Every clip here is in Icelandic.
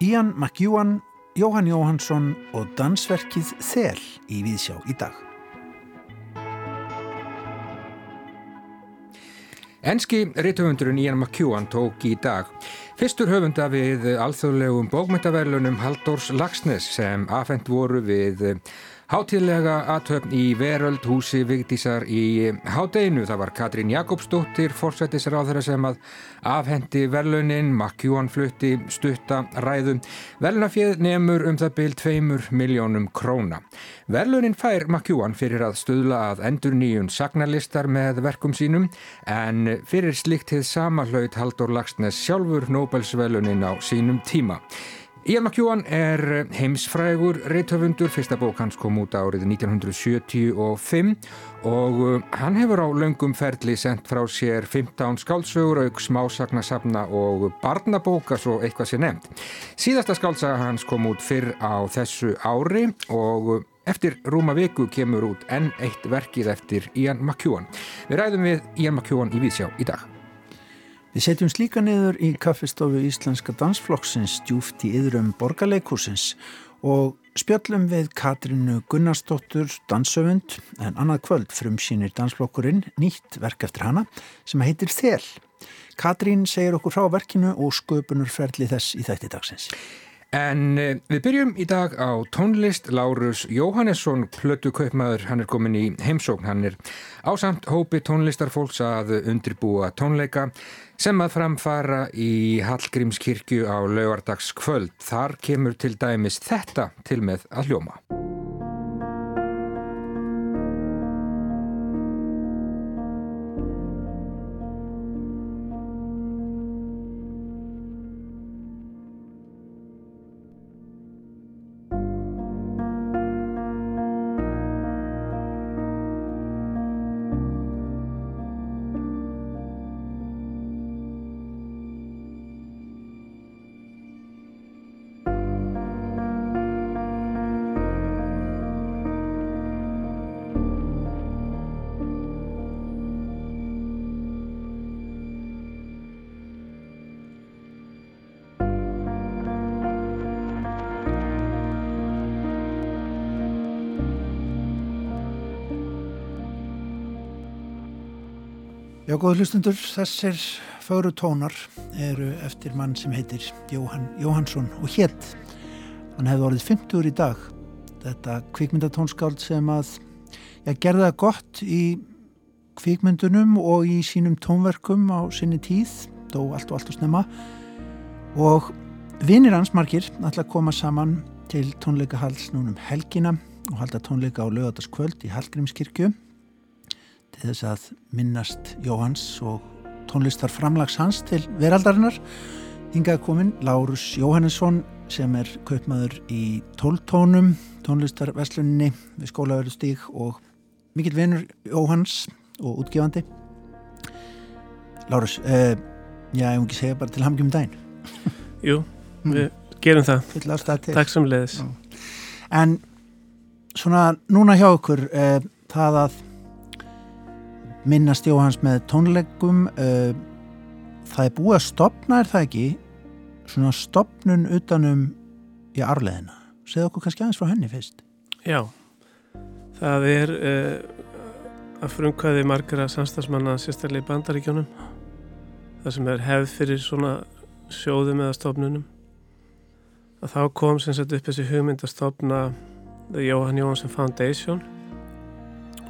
Ian McEwan, Jóhann Jóhannsson og dansverkið Þel í Víðsjá í dag. Enski ritthöfundurinn Ian McEwan tók í dag fyrstur höfunda við alþjóðlegum bókmyndaverlunum Haldórs Lagsnes sem afhengt voru við Hátíðlega aðtöfn í Veröld húsi Vigdísar í Hádeginu. Það var Katrín Jakobsdóttir, fórsættisráðara sem að afhendi verðlunin, Makkjúan flutti stutta ræðum. Verðlunafjöð nefnur um það byrj 2 miljónum króna. Verðlunin fær Makkjúan fyrir að stöðla að endur nýjun sagnarlistar með verkum sínum en fyrir slikt hefð sama hlaut Haldur Lagsnes sjálfur Nobelsverðlunin á sínum tíma. Ian McEwan er heimsfrægur reithöfundur, fyrsta bók hans kom út árið 1975 og uh, hann hefur á laungum ferli sendt frá sér 15 skálsögur, auk smásagnasafna og barnabóka svo eitthvað sé nefnt. Síðasta skálsaga hans kom út fyrr á þessu ári og uh, eftir rúma viku kemur út enn eitt verkið eftir Ian McEwan. Við ræðum við Ian McEwan í Vísjá í dag. Við setjum slíka niður í kaffistofu Íslenska dansflokksins djúft í yðrum borgarleikursins og spjöllum við Katrinu Gunnarsdóttur dansöfund en annað kvöld frum sínir dansflokkurinn nýtt verk eftir hana sem heitir Þel. Katrín segir okkur frá verkinu og sköpunurferðli þess í þætti dagsins. En eh, við byrjum í dag á tónlist Lárus Jóhannesson, plötu kaupmaður, hann er komin í heimsókn, hann er ásamt hópi tónlistarfólks að undirbúa tónleika sem að framfara í Hallgrímskirkju á laugardagskvöld. Þar kemur til dæmis þetta til með að hljóma. Já, góður hlustundur, þessir föru tónar eru eftir mann sem heitir Jóhann Jóhannsson og hétt. Hann hefði orðið 50 í dag. Þetta kvikmyndatónskáld sem að ja, gerða gott í kvikmyndunum og í sínum tónverkum á sinni tíð, dó allt og allt og snemma. Og vinnir hans margir ætla að koma saman til tónleika hals núnum helgina og halda tónleika á lögataskvöld í Hallgrímskirkju til þess að minnast Jóhans og tónlistar framlags hans til veraldarinnar. Hingað kominn Lárus Jóhannesson sem er kaupmaður í tóltónum, tónlistarvesluninni við skólaverðustík og mikill vinnur Jóhans og útgefandi. Lárus, eh, já, ég má ekki segja bara til hamgjum dæn. Jú, mm. við gerum það. Takk sem leiðis. En svona núna hjá okkur, eh, það að minnast Jóhans með tónleikum uh, það er búið að stopna er það ekki svona stopnun utanum í arleðina segð okkur kannski aðeins frá henni fyrst. Já, það er uh, að frumkvæði margara samstagsmanna sérstaklega í bandaríkjónum það sem er hefð fyrir svona sjóðum eða stopnunum að þá kom sem sett upp þessi hugmynd að stopna The Jóhann Jóhansson Foundation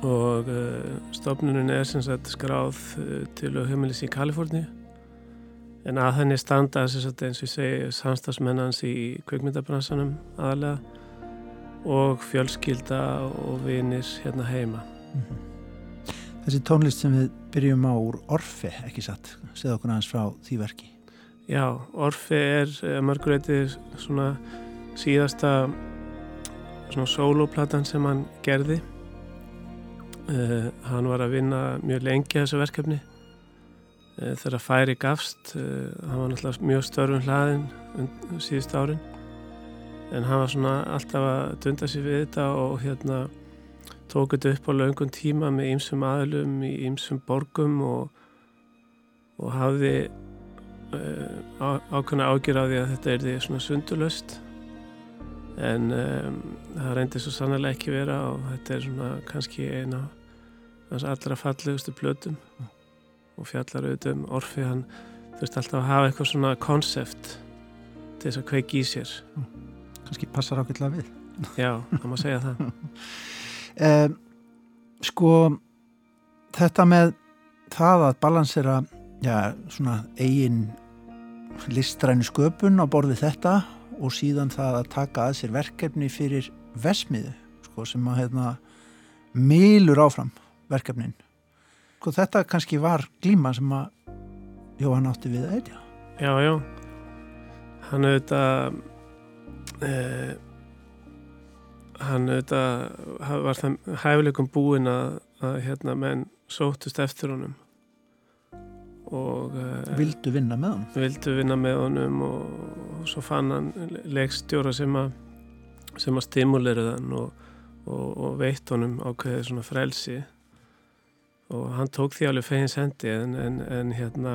og uh, stofnunin er sem sagt skráð uh, til heimilis í Kaliforni en að henni standa sagt, eins og ég segi samstagsmennans í kveikmyndabransanum aðalega og fjölskylda og vinir hérna heima. Mm -hmm. Þessi tónlist sem við byrjum á úr Orfi, ekki satt? Segð okkur aðeins frá því verki. Já, Orfi er uh, mörgureiti svona síðasta svona soloplatan sem hann gerði Uh, hann var að vinna mjög lengi þessu verkefni. Uh, þegar færi gafst uh, hann var náttúrulega mjög störfum hlaðin um, síðust árin. En hann var svona alltaf að dunda sér við þetta og hérna tók þetta upp á laungum tíma með ýmsum aðlum í ýmsum borgum og, og hafði ákveðna ágjur á því að þetta er því svona sundulöst en um, það reyndi svo sannlega ekki vera og þetta er svona kannski eina af allra fallegustu blötum mm. og fjallar auðvitað um orfi hann þurft alltaf að hafa eitthvað svona konsept til þess að kveiki í sér mm. kannski passar ákveðlega við já, það má segja það um, sko þetta með það að balansera já, svona eigin listræni sköpun á borði þetta og síðan það að taka að sér verkefni fyrir vesmiðu sko, sem að hefna, milur áfram verkefnin. Sko, þetta kannski var glíma sem að Jóhann átti við að eitthvað Já, já. Hann auðvitað eh, hann auðvitað var það hæfileikum búin að, að hérna menn sótust eftir honum og uh, Vildu vinna með honum? Vildu vinna með honum og, og svo fann hann leikstjóra sem að sem að stimulera þann og, og, og veitt honum ákveðið svona frelsi. Og hann tók því alveg fegins hendi en, en, en hérna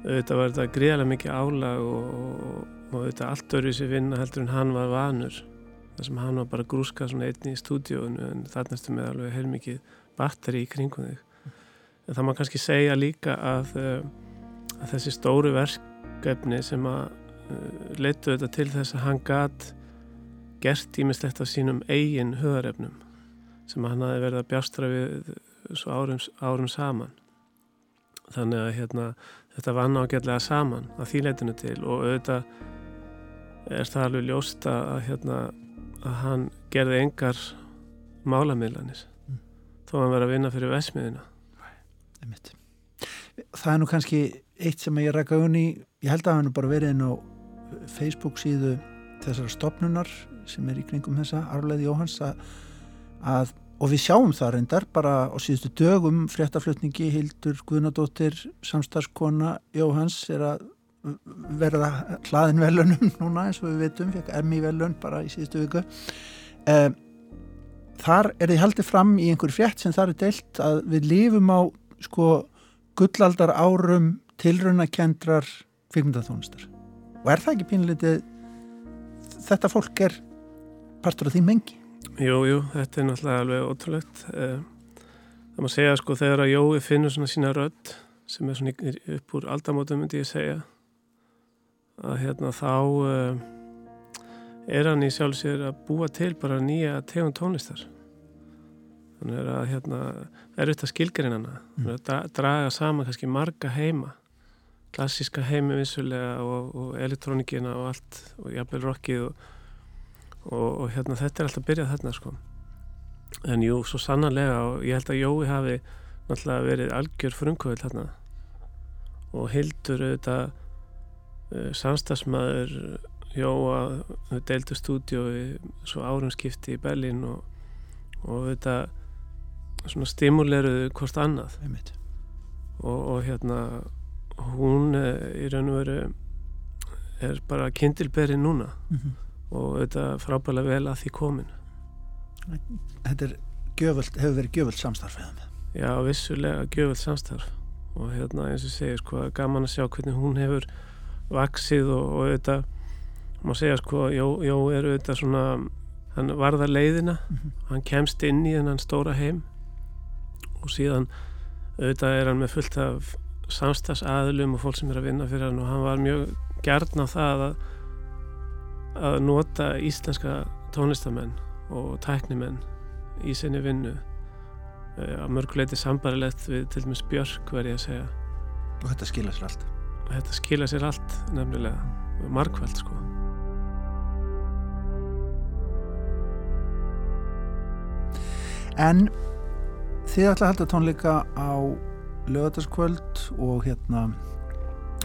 auðvitað var þetta gríðarlega mikið álag og auðvitað allt öru sér vinna heldur en hann var vanur. Þar sem hann var bara grúskað svona einni í stúdíónu en þarnastu með alveg heilmikið batteri í kringum þig en það má kannski segja líka að, eh, að þessi stóru verkefni sem að uh, letu þetta til þess að hann gæt gert ímislegt af sínum eigin höðarefnum sem hann hafi verið að bjástra við svo árum, árum saman þannig að hérna, þetta vann ágætlega saman að því leitinu til og auðvitað er það alveg ljósta að, hérna, að hann gerði engar málamiðlanir mm. þó að hann verið að vinna fyrir vesmiðina Einmitt. Það er nú kannski eitt sem ég rækka unni, ég held að það hefur bara verið inn á Facebook síðu þessara stopnunar sem er í kringum þessa arfleði Jóhans að, að og við sjáum það reyndar bara á síðustu dögum fréttaflutningi Hildur Guðnadóttir samstarskona Jóhans er að verða hlaðin velunum núna eins og við veitum, fekk emmi velun bara í síðustu viku eh, þar er þið haldið fram í einhver frétt sem þar er deilt að við lifum á sko gullaldar árum tilrunakendrar kvikmyndaþónustar og er það ekki pínleitið þetta fólk er partur af því mengi? Jú, jú, þetta er náttúrulega alveg ótrúlegt. Eh, það má segja sko þegar að Jói finnur svona sína rödd sem er svona upp úr aldamótum myndi ég segja að hérna þá uh, er hann í sjálfsér að búa til bara nýja tegund tónlistar þannig að hérna er auðvitað skilgarinn hana. Mm. að draga saman kannski marga heima. Klassíska heimi vissulega og, og elektrónikina og allt og jafnvel rockið og, og, og hérna þetta er alltaf byrjað þarna sko. En jú, svo sannarlega og ég held að Jói hafi náttúrulega verið algjör frumkvöld þarna. Og hildur auðvitað uh, samstagsmaður Jóa deildu stúdiói svo árum skipti í Berlin og auðvitað svona stimuleruðu hvort annað. Og, og hérna hún eh, í raun og veru er bara kindilberi núna. Mm -hmm. og þetta frábæðilega vel að því komin. Þetta er gjöfult, hefur verið gjöfult samstarf Já, vissulega gjöfult samstarf. Og hérna eins og segir sko gaman að sjá hvernig hún hefur vaksið og, og þetta má segja sko, Jó, Jó er auðvitað svona hann varða leiðina. Mm -hmm. hann kemst inn í þennan stóra heim og síðan auðvitað er hann með fullt af samstagsaðlum og fólk sem er að vinna fyrir hann og hann var mjög gert á það að, að nota íslenska tónlistamenn og tæknimenn í sinni vinnu. Eh, að mörguleiti sambarilegt við til dæmis Björk verði að segja. Og þetta skila sér allt. Og þetta skila sér allt nefnilega. Markvælt sko. En Þið ætla að halda tónleika á lögataskvöld og hérna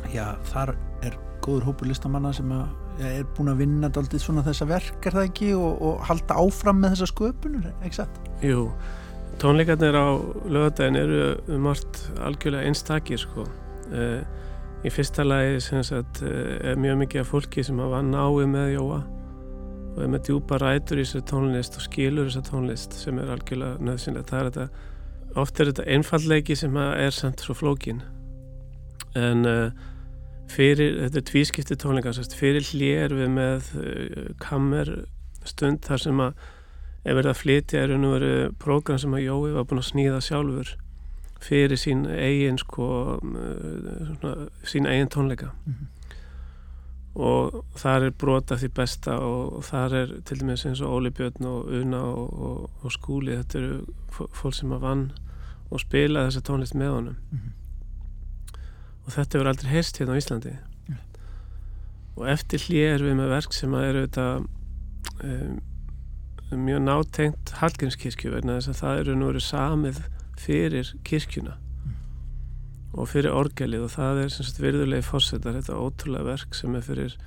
já, þar er góður hópur listamanna sem að, ja, er búin að vinna aldrei svona þessa verk, er það ekki? Og, og halda áfram með þessa sköpunur, ekki satt? Jú, tónleikarnir á lögatagin eru um allt algjörlega einstakir sko. Uh, í fyrsta lagi sagt, uh, er mjög mikið af fólki sem hafa náið með Jóa og er með djúpa rætur í þessari tónlist og skilur þessari tónlist sem er algjörlega nöðsynlega það er þetta oft er þetta einfallleiki sem er samt svo flókin en uh, fyrir, þetta er tvískipti tónleika fyrir hlér við með uh, kammer stund þar sem að ef verið að flytja er nú verið prógram sem að Jói var búin að snýða sjálfur fyrir sín eigin sko svona, sín eigin tónleika mm -hmm. Og þar er brota því besta og þar er til dæmis eins og Óli Björn og Una og, og, og Skúli þetta eru fólk sem að vann og spila þessa tónlist með honum mm -hmm. og þetta verður aldrei heist hérna á Íslandi yeah. og eftir hlýjar við með verk sem að eru þetta um, mjög nátengt Hallgrímskirkju verna þess að það eru nú verið samið fyrir kirkjuna mm. Og fyrir orgelið og það er sem sagt virðulegi fórsetar þetta ótrúlega verk sem er fyrir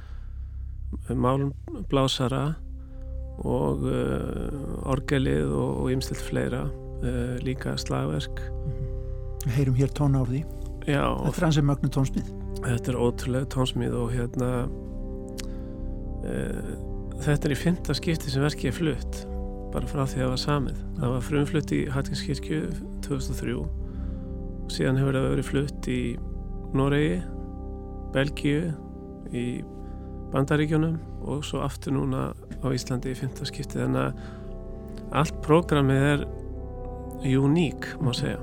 málblásara og uh, orgelið og ymstilt fleira uh, líka slagverk. Mm. Heyrum hér tóna á því. Já, Þetta er hans sem mögnu tónsmíð. Þetta er ótrúlega tónsmíð og hérna uh, þetta er í fymta skipti sem verkið er flutt bara frá því að það var samið. Það var frumflutt í Hattingskirkju 2003 og síðan hefur það verið flutt í Noregi Belgíu í Bandaríkjónum og svo aftur núna á Íslandi í fymta skipti þannig að allt prógramið er uník má segja.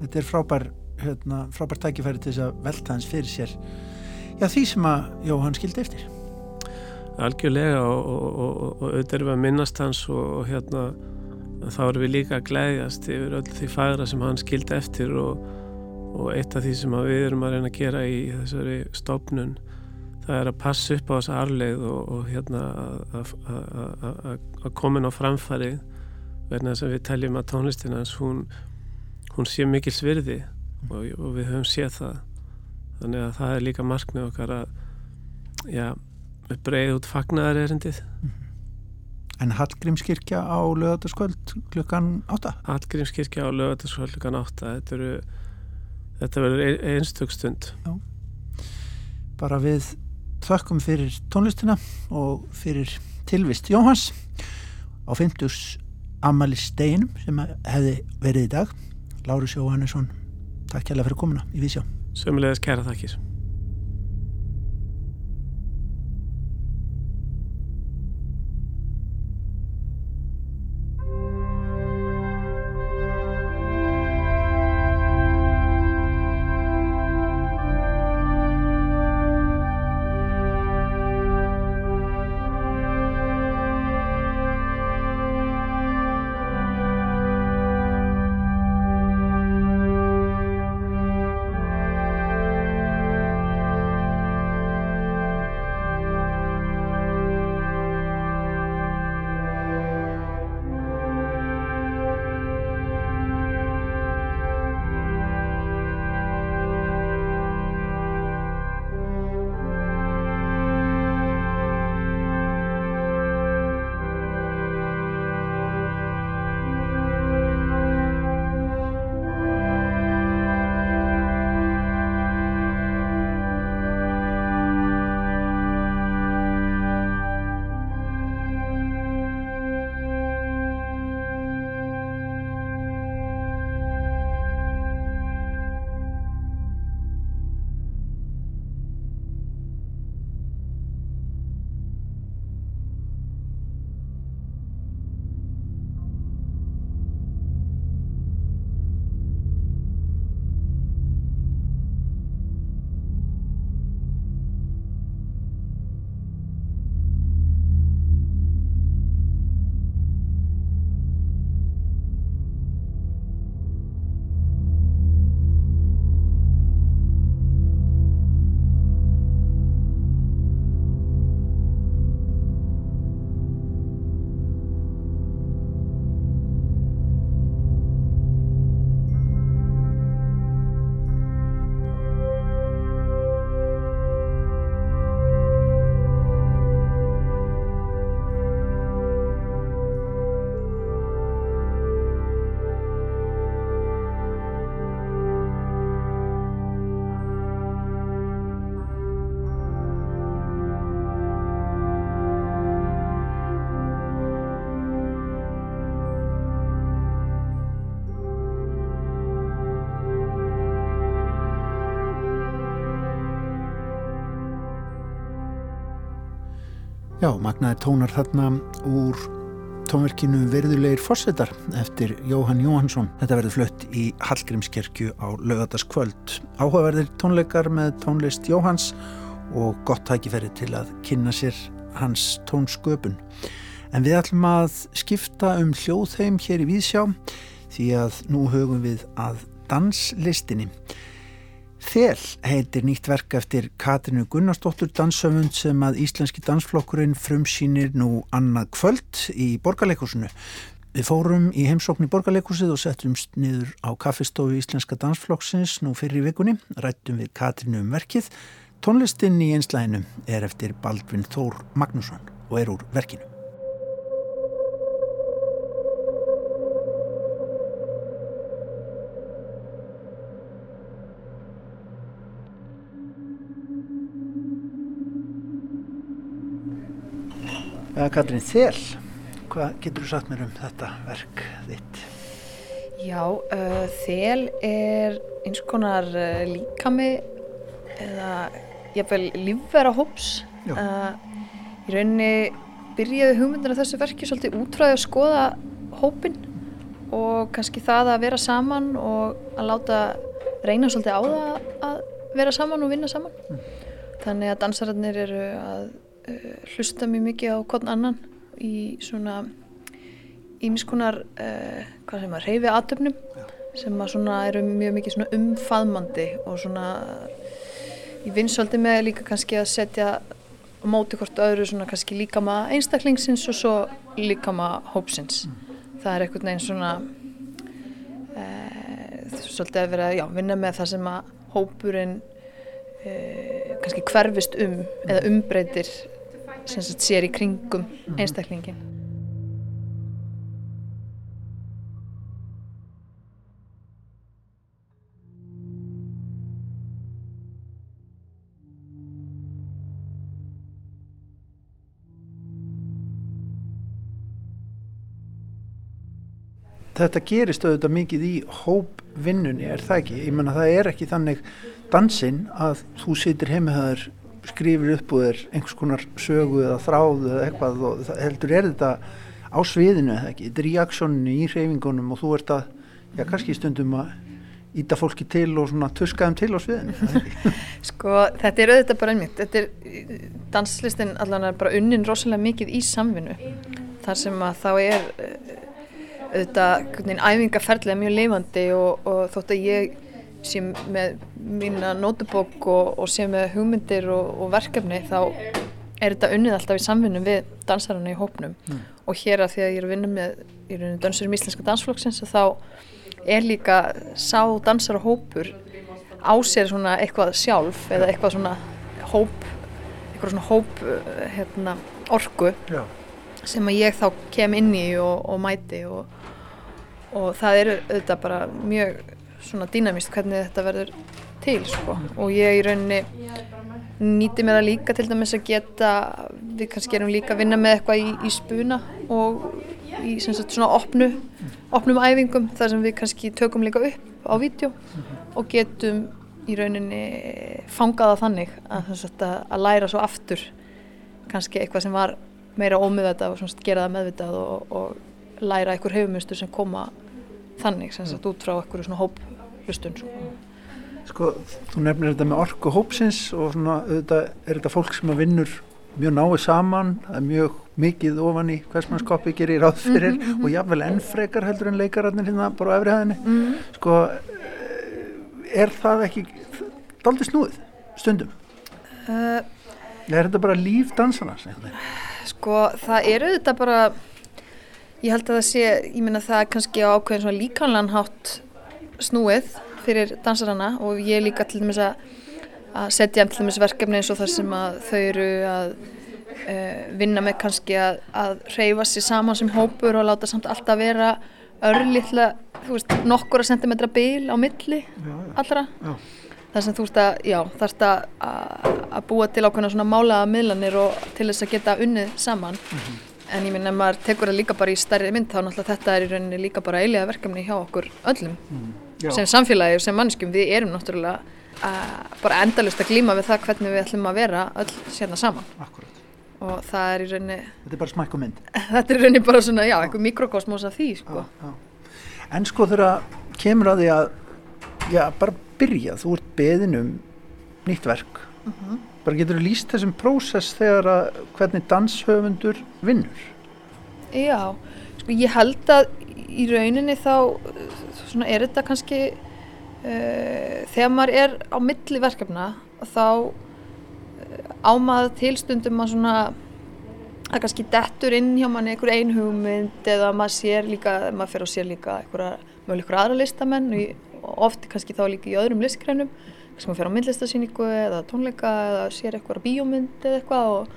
Þetta er frábær hérna, frábær tækifæri til þess að velta hans fyrir sér. Já því sem að Jóhann skildi eftir. Algjörlega og, og, og, og að minnast hans og hérna þá erum við líka að glæðjast yfir öll því fagra sem hann skildi eftir og eitt af því sem við erum að reyna að gera í þessari stopnun það er að passa upp á þessa arleið og hérna að komin á framfari verðin þess að við teljum að tónlistinans hún, hún sé mikil svirði og við höfum séð það. Þannig að það er líka markmið okkar að já breið út fagnar erindið En Hallgrímskirkja á lögataskvöld klukkan 8? Hallgrímskirkja á lögataskvöld klukkan 8 þetta, eru, þetta verður einstökstund Já. Bara við þakkum fyrir tónlistina og fyrir tilvist Jóhans á 50. Amali Steinum sem hefði verið í dag Lárus Jóhannesson Takk kærlega fyrir komuna í Vísjá Sömulegis kæra takkir Já, magnaði tónar þarna úr tónverkinu Verðulegir fórsetar eftir Jóhann Jóhansson. Þetta verður flutt í Hallgrímskerkju á lögataskvöld. Áhugaverðir tónleikar með tónlist Jóhanns og gott tækifæri til að kynna sér hans tónsköpun. En við ætlum að skipta um hljóðheim hér í Víðsjá því að nú höfum við að danslistinni. Þel heitir nýtt verk eftir Katrinu Gunnarsdóttur dansöfund sem að Íslenski dansflokkurinn frumsýnir nú annað kvöld í borgarleikursinu. Við fórum í heimsókn í borgarleikursið og settumst niður á kaffestofu Íslenska dansflokksins nú fyrir vikunni, rættum við Katrinu um verkið. Tónlistinn í einslæðinu er eftir Baldvin Þór Magnússon og er úr verkinu. Katrín Þél, hvað getur þú sagt mér um þetta verk þitt? Já, uh, Þél er eins konar uh, líkami eða jáfnveil lífvera hóps. Uh, í rauninni byrjaði hugmyndina þessu verki svolítið útfræði að skoða hópin og kannski það að vera saman og að láta reyna svolítið á það að vera saman og vinna saman. Mm. Þannig að dansararnir eru að uh, hlusta mjög mikið á hvern annan í svona ímiskonar uh, hvað sem að reyfi aðtöfnum sem að svona eru mjög mikið svona umfaðmandi og svona vinn svolítið með líka kannski að setja á móti hvort öðru svona kannski líka maður einstaklingsins og svo líka maður hópsins. Mm. það er einhvern veginn svona uh, svolítið að vera já, vinna með það sem að hópurinn uh, kannski hverfist um eða umbreytir sem sér í kringum einstaklingin þetta gerist auðvitað mikið í hópvinnunni, er það ekki? Ég menna það er ekki þannig dansinn að þú situr heimihæður, skrifir upp og er einhvers konar sögu eða þráðu eða eitthvað og það heldur er þetta á sviðinu eða ekki, þetta er í aksjóninu, í hreyfingunum og þú ert að, já kannski stundum að íta fólki til og svona tuskaðum til á sviðinu. sko þetta er auðvitað bara einmitt, þetta er danslistin allan er bara unnin rosalega mikið í samvinnu þar sem að þá er auðvitað æfingarferðlega mjög leifandi og, og þótt að ég sé með mína nótubók og, og sé með hugmyndir og, og verkefni þá er þetta unnið alltaf í samfunnu við dansarana í hópnum mm. og hér að því að ég er að vinna með í rauninu dansurum íslenska dansflokksins þá er líka sá dansara hópur á sér svona eitthvað sjálf eða eitthvað svona hóp eitthvað svona hóp hérna, orgu Já. sem að ég þá kem inn í og, og mæti og og það eru auðvitað bara mjög svona dýnamist hvernig þetta verður til sko. Og ég í rauninni nýti mér það líka til dæmis að geta við kannski erum líka að vinna með eitthvað í, í spuna og í sagt, svona opnu, opnum æfingum þar sem við kannski tökum líka upp á vídeo og getum í rauninni fangaða þannig að, sagt, að læra svo aftur kannski eitthvað sem var meira ómiðvitað og gera það meðvitað og, og læra einhver hefumunstur sem koma þannig sem sagt út frá einhverju svona hóphlustun sko. sko, þú nefnir þetta með orku hópsins og svona auðvitað er þetta fólk sem að vinnur mjög náið saman, það er mjög mikið ofan í hversmannskoppi gerir ráð fyrir mm -hmm. og jáfnvel ennfrekar heldur en leikararnir hérna bara á efrihæðinni mm -hmm. sko, er það ekki daldi snúið stundum uh, er þetta bara líf dansana? Sko, það er auðvitað bara Ég held að það sé, ég minna það kannski á ákveðin svona líkanlanhátt snúið fyrir dansarana og ég líka til dæmis að, að setja til dæmis verkefni eins og þar sem að þau eru að uh, vinna með kannski að, að reyfa sér saman sem hópur og láta samt alltaf vera örlittlega, þú veist, nokkura sentimetra bil á milli já, já, allra. Já. Það sem þú veist að, já, þarfst að, að búa til ákveðina svona málaða miðlanir og til þess að geta unnið saman. Mm -hmm. En ég minna, ef maður tekur það líka bara í stærri mynd, þá náttúrulega þetta er í rauninni líka bara eilega verkefni hjá okkur öllum. Mm, sem samfélagi og sem mannskjum, við erum náttúrulega uh, bara endalust að glíma við það hvernig við ætlum að vera öll sérna saman. Akkurat. og það er í rauninni Þetta er bara smæk og mynd. þetta er í rauninni bara svona, já, einhver mikrokosmos af því, sko. Já, já. En sko þegar kemur að því að, já, bara byrja, þú ert beðin um nýtt verk. Bara getur þú lýst þessum prósess þegar að hvernig danshöfundur vinnur? Já, sko ég held að í rauninni þá svona er þetta kannski uh, þegar maður er á milli verkefna þá uh, ámaða tilstundum að svona að kannski dettur inn hjá manni einhver ein hugmynd eða maður sér líka, maður fer og sér líka einhverja, mjög líkur aðra listamenn og oft kannski þá líka í öðrum listgrænum kannski maður fer á myndlistasýningu eða tónleika eða sér einhverja bíómynd eða eitthvað og,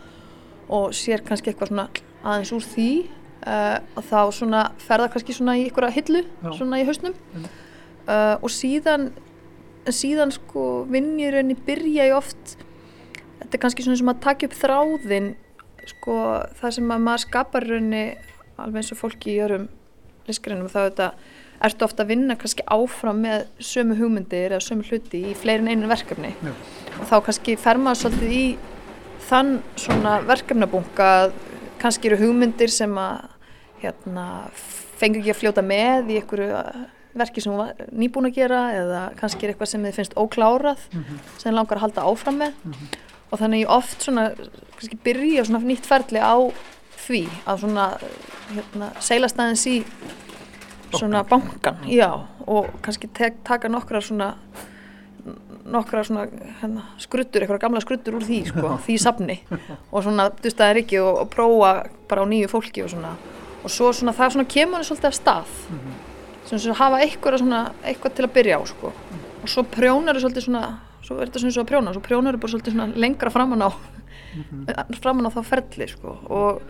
og sér kannski eitthvað svona aðeins úr því uh, og þá svona fer það kannski svona í einhverja hillu Já. svona í hausnum Mm. uh, og síðan síðan sko vinn ég rauninni byrja ég oft þetta er kannski svona sem að taka upp þráðinn sko það sem að maður skapar í rauninni alveg eins og fólki í örum listgreinum þá þetta ertu ofta að vinna kannski áfram með sömu hugmyndir eða sömu hluti í fleirin einu verkefni? Já. og þá kannski fer maður svolítið í þann svona verkefnabunga kannski eru hugmyndir sem að hérna, fengur ekki að fljóta með í einhverju uh, verki sem hún var nýbúin að gera eða kannski er eitthvað sem þið finnst óklárað sem þið langar að halda áfram með. Og þannig ég oft svona kannski byrja svona nýtt ferli á því að svona hérna, seilast aðeins í svona bankan, já og kannski tek, taka nokkra svona nokkra svona hérna, skruttur, eitthvað gamla skruttur úr því sko, því safni. Og svona dustaðir ekki og, og prófa bara á nýju fólki og svona. Og svo svona það svona kemur henni svolítið af stað. Sem svona hafa eitthvað, svona, eitthvað til að byrja á sko. Og svo prjónar er svolítið svona svo er þetta svona svo að prjóna, svo prjónar er bara svolítið svona lengra framan á framan á þá ferli sko. Og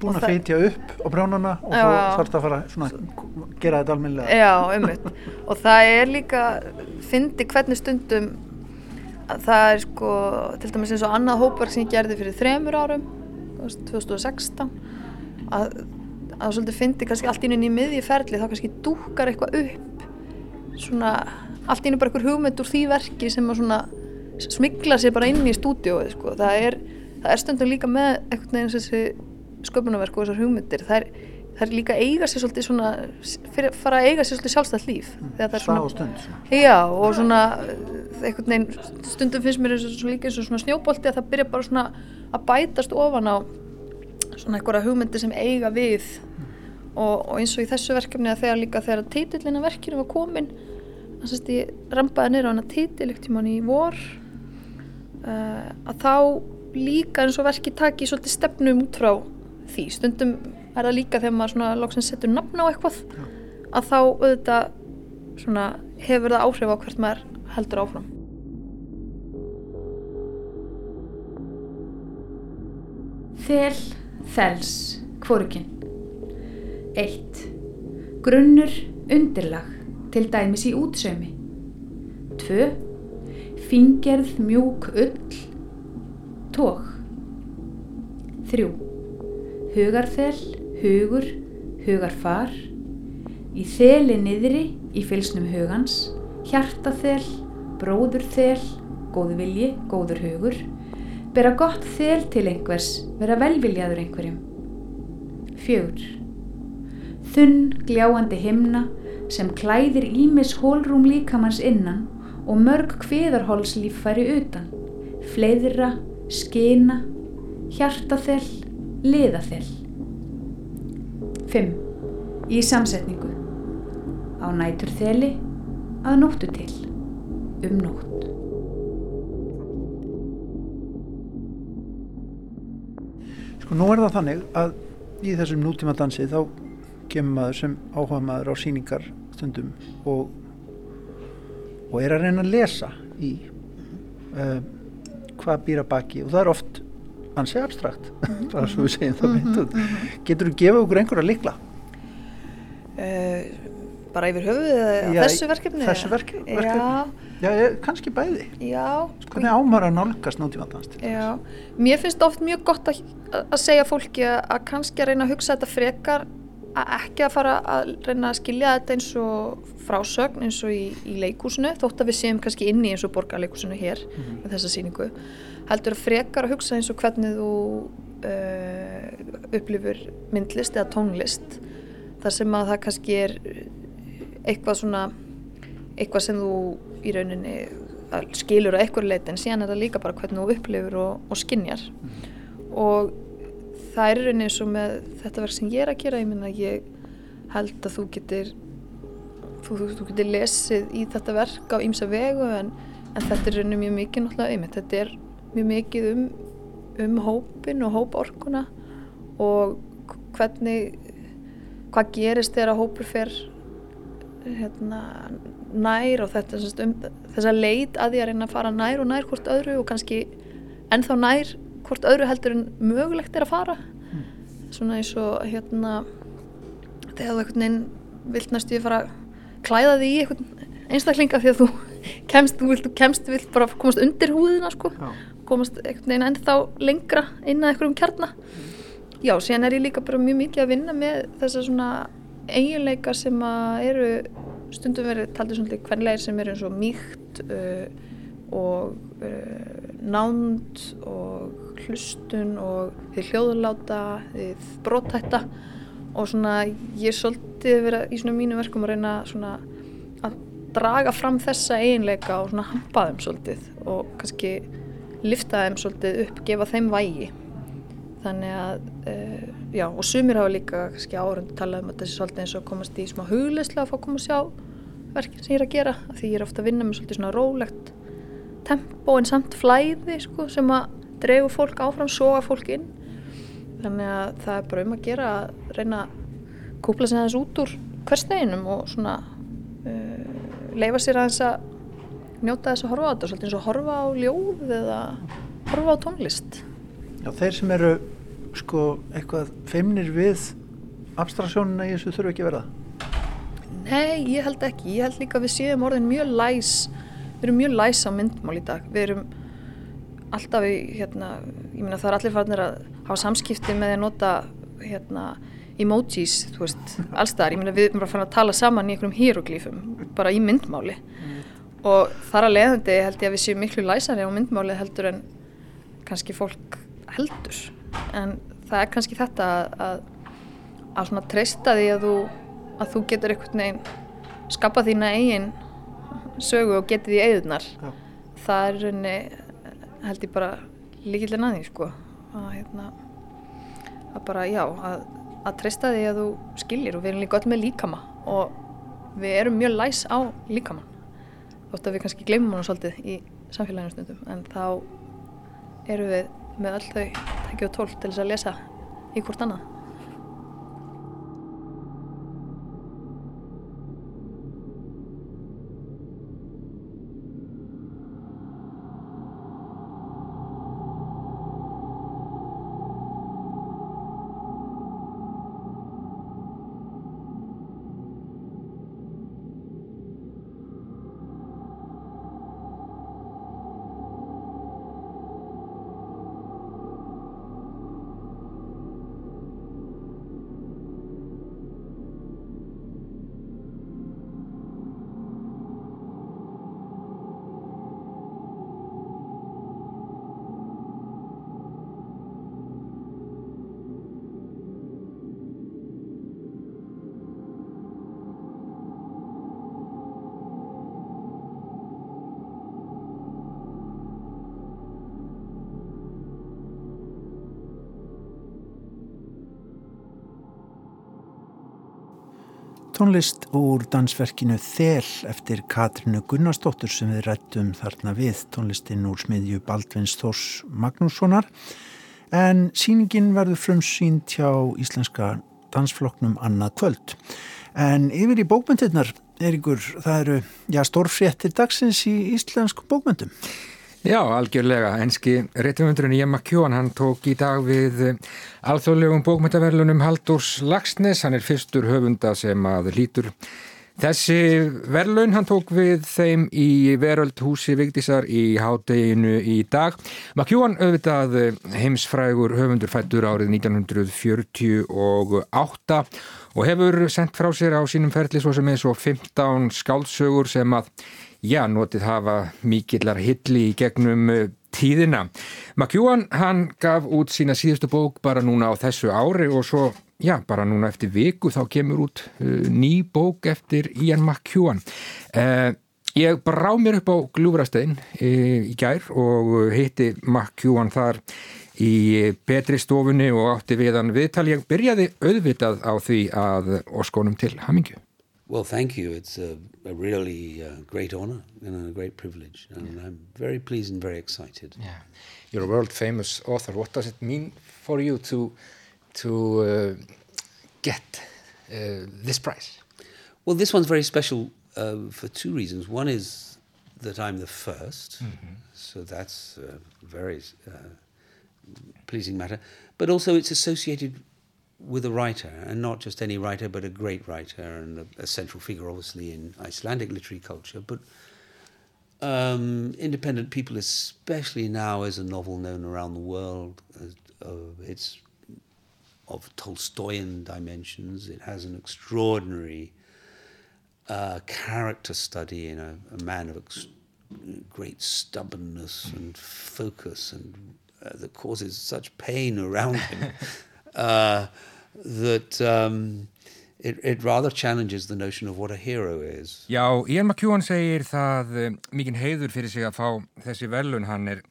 Búin Og að flytja upp á brjónana og Já. svo þarf það að fara svona, gera þetta almennilega. Já, ummitt. Og það er líka, fyndi hvernig stundum að það er sko, til dæmis eins og annað hópverk sem ég gerði fyrir þremur árum, þú veist, 2016, að, að svolítið fyndi kannski allt inn í miðji ferli, þá kannski dúkar eitthvað upp, svona, allt inn bara einhver hugmynd úr því verki sem að svona smigla sér bara inn í stúdíóið, sko. Það er, það er stundum líka með einhvern veginn þessi sköpunarverk og þessar hugmyndir, það er, það er líka eiga sér svolítið svona, fyrir, fara að eiga sér svolítið sjálfstætt líf. Er Stað og stund. Já, og svona eh, veginn, stundum finnst mér eins og líka eins og svona snjóbolti að það byrja bara svona að bætast ofan á svona einhverja hugmyndir sem eiga við og, og eins og í þessu verkefni að þegar líka þegar titillin af verkinu var komin þannig að ég rampaði niður á hana titil ekkert tímann í vor uh, að þá líka eins og verki taki svolítið stefnum út frá því, stundum er það líka þegar maður svona loksins setur nafn á eitthvað að þá auðvitað svona hefur það áhrif á hvert maður heldur áfram. Þel, þels, hvorukinn. 1. Grunnur, undirlag, til dæmis í útsaumi. 2. Fingerð, mjúk, ull, tók. 3. Hugarþel, hugur, hugarfar. Í þeli niðri, í fylsnum hugans. Hjartaþel, bróðurþel, góðvilji, góður hugur. Bera gott þel til einhvers, vera velviljaður einhverjum. Fjögur. Þunn, gljáandi himna sem klæðir ímis hólrúm líkamanns innan og mörg kviðarhólslíffæri utan. Fleiðra, skina, hjartaþel, liðaþel. Fimm. Í samsetningu. Á nætur þeli, að nóttu til. Um nótt. Sko nú er það þannig að í þessum nútíma dansi þá kemur maður sem áhuga maður á síningar stundum og, og er að reyna að lesa í uh, hvað býr að baki og það er oft ansi abstrakt bara svo við segjum það mynd út. getur þú gefið okkur einhverja likla Uh, bara yfir höfuðið eða Já, þessu verkefni? þessu verke- verkefni. Já, já, ég, kannski bæði. Já. hvernig ámar að nálgast Já, mér finnst oft mjög gott að, að segja fólki að, að kannski að reyna að hugsa þetta frekar að ekki að fara að reyna að skilja þetta eins og frásögn eins og í, í leikúsinu þótt að við séum kannski inni eins og borgarleikúsinu hér mm -hmm. með þessa síningu heldur að frekar að hugsa eins og hvernig þú uh, upplifur myndlist eða tónlist þar sem að það kannski er eitthvað svona eitthvað sem þú í rauninni skilur á eitthvað leiti en síðan er það líka bara hvernig þú upplifur og, og skinnjar mm -hmm. og það er rauninni eins og með þetta verk sem ég er að gera, ég minna ég held að þú getur þú, þú, þú getur lesið í þetta verk á ýmsa vegu en, en þetta er rauninni mjög mikið náttúrulega einmitt, þetta er mjög mikið um, um hópin og hóporkuna og hvernig hvað gerist þegar hópur fer hérna, nær og þetta um, þess að leit að því að reyna að fara nær og nær hvort öðru og kannski ennþá nær hvort öðru heldur en mögulegt er að fara mm. svona eins og hérna þegar þú einhvern veginn vilt næstu að fara að klæða því einstaklinga því að þú kemst, þú vilt, kemst, vilt bara komast undir húðina sko, Já. komast einhvern veginn ennþá lengra inn að einhverjum kjarna Já, síðan er ég líka bara mjög mikið að vinna með þessar svona eiginleika sem að eru stundum verið taldið svona hvernig sem eru eins og mýkt uh, og uh, nánd og hlustun og því hljóðuláta, því brótætta og svona ég er svolítið verið í svona mínu verkum að reyna svona að draga fram þessa eiginleika og svona hampa þeim svolítið og kannski lifta þeim svolítið upp, gefa þeim vægi. Þannig að uh, já og sumir hafa líka kannski árundu talað um að þessi svolítið eins og komast í smá hugleislega að fá að koma og sjá verkinn sem ég er að gera því ég er ofta að vinna með svolítið svona rólegt tempo en samt flæði sko, sem að dregu fólk áfram, soga fólk inn. Þannig að það er bara um að gera að reyna að kúpla sig aðeins út úr hversteginum og svona uh, leifa sér aðeins að njóta þess að horfa á þetta svolítið eins og horfa á ljóð eða horfa á tónlist. Já, þeir sem eru sko eitthvað feimnir við abstraktsjónuna í þessu þurfu ekki verða Nei, ég held ekki, ég held líka að við séum orðin mjög læs við erum mjög læs á myndmál í dag. Við erum alltaf í hérna, ég meina það er allir farnir að hafa samskipti með að nota hérna emojis, þú veist, allstaðar, ég meina við erum bara fann að tala saman í einhverjum hieroglífum bara í myndmáli. Mm. og þar að leiðandi held ég að við séum miklu læsari á myndmáli heldur en kannski fólk heldur. En það er kannski þetta að, að, að svona treysta því að þú, að þú getur einhvern veginn skapa þína eigin sögu og getið í eigðunar það er raunni held ég bara líkilinn að því sko. Að, hérna, að bara já að, að treysta því að þú skiljir og við erum líka öll með líkama og við erum mjög læs á líkaman þótt að við kannski glemum hann svolítið í samfélaginu stundum en þá eru við með öll þau tekið og tól til þess að lesa í hvort annað tónlist úr dansverkinu Þel eftir Katrinu Gunnarsdóttur sem við rættum þarna við tónlistin úr smiðju Baldvins Þors Magnússonar en síningin verður frumsýnt hjá íslenska dansfloknum annað kvöld. En yfir í bókmyndirnar, Eiríkur, það eru já, stórfréttir dagsins í íslensku bókmyndum. Já, algjörlega. Enski réttumundurinn Jemma Kjón, hann tók í dag við alþjóðlegum bókmyndaverlunum Haldurs Lagsnes. Hann er fyrstur höfunda sem að lítur Þessi verðlaun hann tók við þeim í veröldhúsi Vigdísar í hádeginu í dag. McEwan auðvitað heimsfrægur höfundur fættur árið 1948 og hefur sendt frá sér á sínum ferli svo sem eins og 15 skáldsögur sem að, já, notið hafa mikillar hilli í gegnum tíðina. McEwan hann gaf út sína síðustu bók bara núna á þessu ári og svo já, bara núna eftir viku þá kemur út uh, ný bók eftir Ian McEwan. Uh, ég brá mér upp á Glúbrastein uh, í gær og hitti McEwan þar í betri stofunni og átti við hann viðtal. Ég byrjaði auðvitað á því að oskonum til Hamingju. Well, thank you. It's a, a really uh, great honor and a great privilege. And yeah. I'm very pleased and very excited. Yeah. You're a world famous author. What does it mean for you to to uh, get uh, this prize? Well, this one's very special uh, for two reasons. One is that I'm the 1st mm-hmm. so that's a very uh, pleasing matter. But also, it's associated with a writer, and not just any writer, but a great writer and a, a central figure, obviously, in Icelandic literary culture. But um, independent people, especially now, as a novel known around the world. Uh, it's of Tolstoyan dimensions. It has an extraordinary uh, character study in a, a man of ex- great stubbornness and focus and uh, that causes such pain around him uh, that um, it, it rather challenges the notion of what a hero is. Já, Ian McEwan segir það um, mikinn heiður fyrir sig að fá þessi velun. Hann er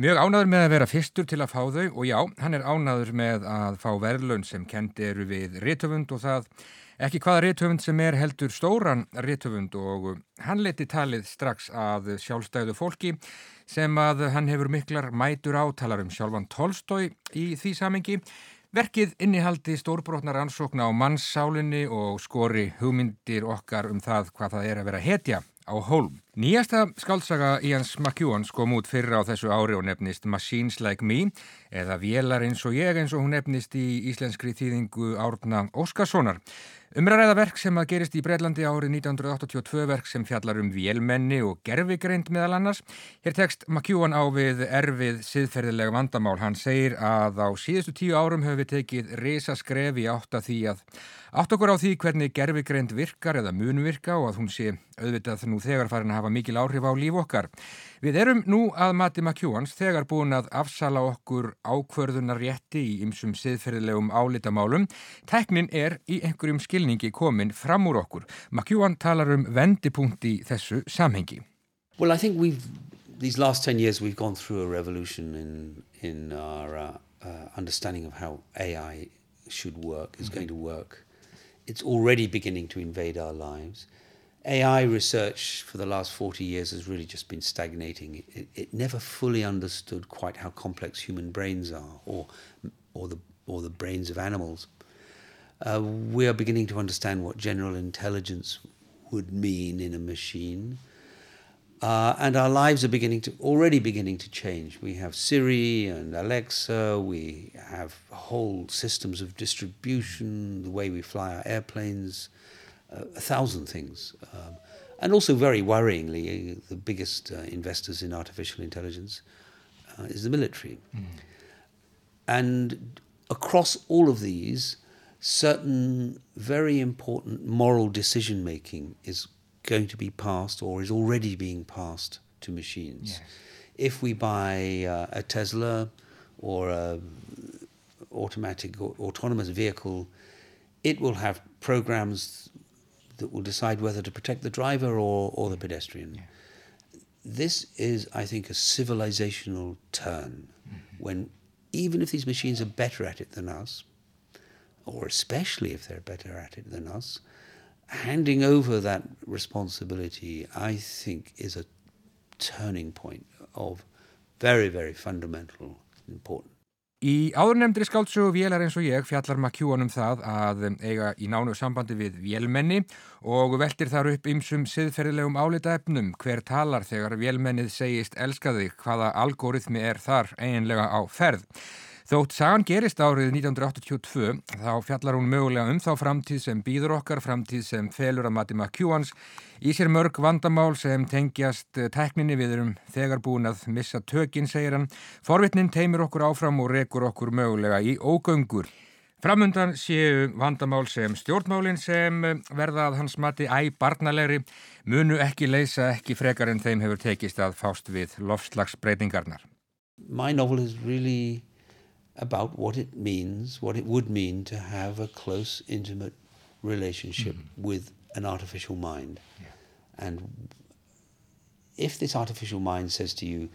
Mjög ánaður með að vera fyrstur til að fá þau og já, hann er ánaður með að fá verðlun sem kendi eru við réttöfund og það ekki hvaða réttöfund sem er heldur stóran réttöfund og hann leti talið strax að sjálfstæðu fólki sem að hann hefur miklar mætur átalar um sjálfan Tolstói í því samengi. Verkið innihaldi stórbrotnar ansókna á mannssálinni og skori hugmyndir okkar um það hvað það er að vera hetja á hólm. Nýjasta skaldsaga Ians McEwan kom út fyrra á þessu ári og nefnist Machines Like Me eða Vélar eins og ég eins og hún nefnist í íslenskri þýðingu Árna Óskarssonar. Umræða verk sem að gerist í Breitlandi árið 1982 verk sem fjallar um vélmenni og gerfigreind meðal annars. Hér tekst McEwan á við erfið siðferðilega vandamál. Hann segir að á síðustu tíu árum höfum við tekið resa skref í átt að því að átt okkur á því hvernig gerfigreind virkar eða munvirka og að hún sé auðvitað nú þegar farin að hafa mikil áhrif á líf okkar. Við erum nú að Matti McEwans þegar búin að afsala okkur ákvörðunar rétti í ymsum siðferðilegum álitamálum. Teknin er í einhverjum skilningi komin fram úr okkur. McEwan talar um vendipunkt í þessu samhengi. Well, I think we've, these last 10 years we've gone through a revolution in, in our uh, uh, understanding of how AI should work, is mm -hmm. going to work. It's already beginning to invade our lives. AI research for the last 40 years has really just been stagnating. It, it never fully understood quite how complex human brains are or, or, the, or the brains of animals. Uh, we are beginning to understand what general intelligence would mean in a machine. Uh, and our lives are beginning to already beginning to change. We have Siri and Alexa. We have whole systems of distribution, the way we fly our airplanes, uh, a thousand things. Um, and also, very worryingly, uh, the biggest uh, investors in artificial intelligence uh, is the military. Mm. And across all of these, certain very important moral decision making is going to be passed or is already being passed to machines. Yes. If we buy uh, a Tesla or a automatic or autonomous vehicle, it will have programs that will decide whether to protect the driver or, or the pedestrian. Yeah. This is, I think, a civilizational turn mm-hmm. when even if these machines are better at it than us, or especially if they're better at it than us, handing over that responsibility, I think, is a turning point of very, very fundamental importance. Í áðurnemndri skáltsugu Vélar eins og ég fjallar McEwan um það að eiga í nánu sambandi við vélmenni og veldir þar upp ymsum siðferðilegum álitaefnum hver talar þegar vélmennið segist elska þig hvaða algoritmi er þar eiginlega á ferð. Þótt sagan gerist árið 1982 þá fjallar hún mögulega um þá framtíð sem býður okkar, framtíð sem felur að mati McEwans í sér mörg vandamál sem tengjast tekninni við erum þegar búin að missa tökinn, segir hann. Forvitnin teimir okkur áfram og rekur okkur mögulega í ógöngur. Framundan séu vandamál sem stjórnmálinn sem verða að hans mati æg barnalegri munu ekki leysa ekki frekar en þeim hefur tekist að fást við lofslagsbreytingarnar. My novel is really about what it means, what it would mean to have a close, intimate relationship mm-hmm. with an artificial mind. Yeah. And if this artificial mind says to you,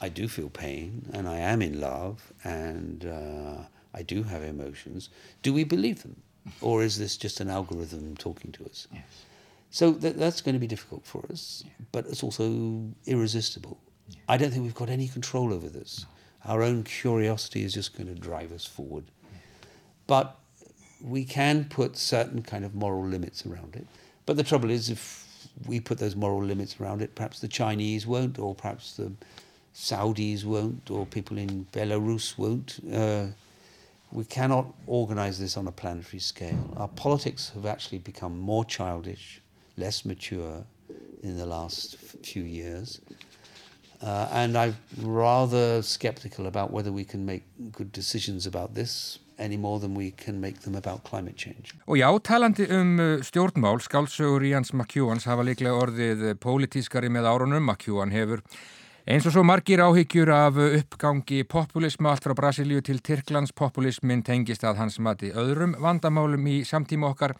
I do feel pain and I am in love and uh, I do have emotions, do we believe them? or is this just an algorithm talking to us? Yes. So th- that's going to be difficult for us, yeah. but it's also irresistible. Yeah. I don't think we've got any control over this. No. Our own curiosity is just going to drive us forward. But we can put certain kind of moral limits around it. But the trouble is, if we put those moral limits around it, perhaps the Chinese won't, or perhaps the Saudis won't, or people in Belarus won't. Uh, we cannot organize this on a planetary scale. Our politics have actually become more childish, less mature in the last few years. Uh, and I'm rather skeptical about whether we can make good decisions about this any more than we can make them about climate change. Og já, talandi um uh, stjórnmál, skálsögur Jans McEwans hafa líklega orðið pólitískari með árunum. McEwan hefur eins og svo margir áhyggjur af uppgangi populismu allt frá Brasilíu til Tyrklands. Populismin tengist að hans mati öðrum vandamálum í samtíma okkar.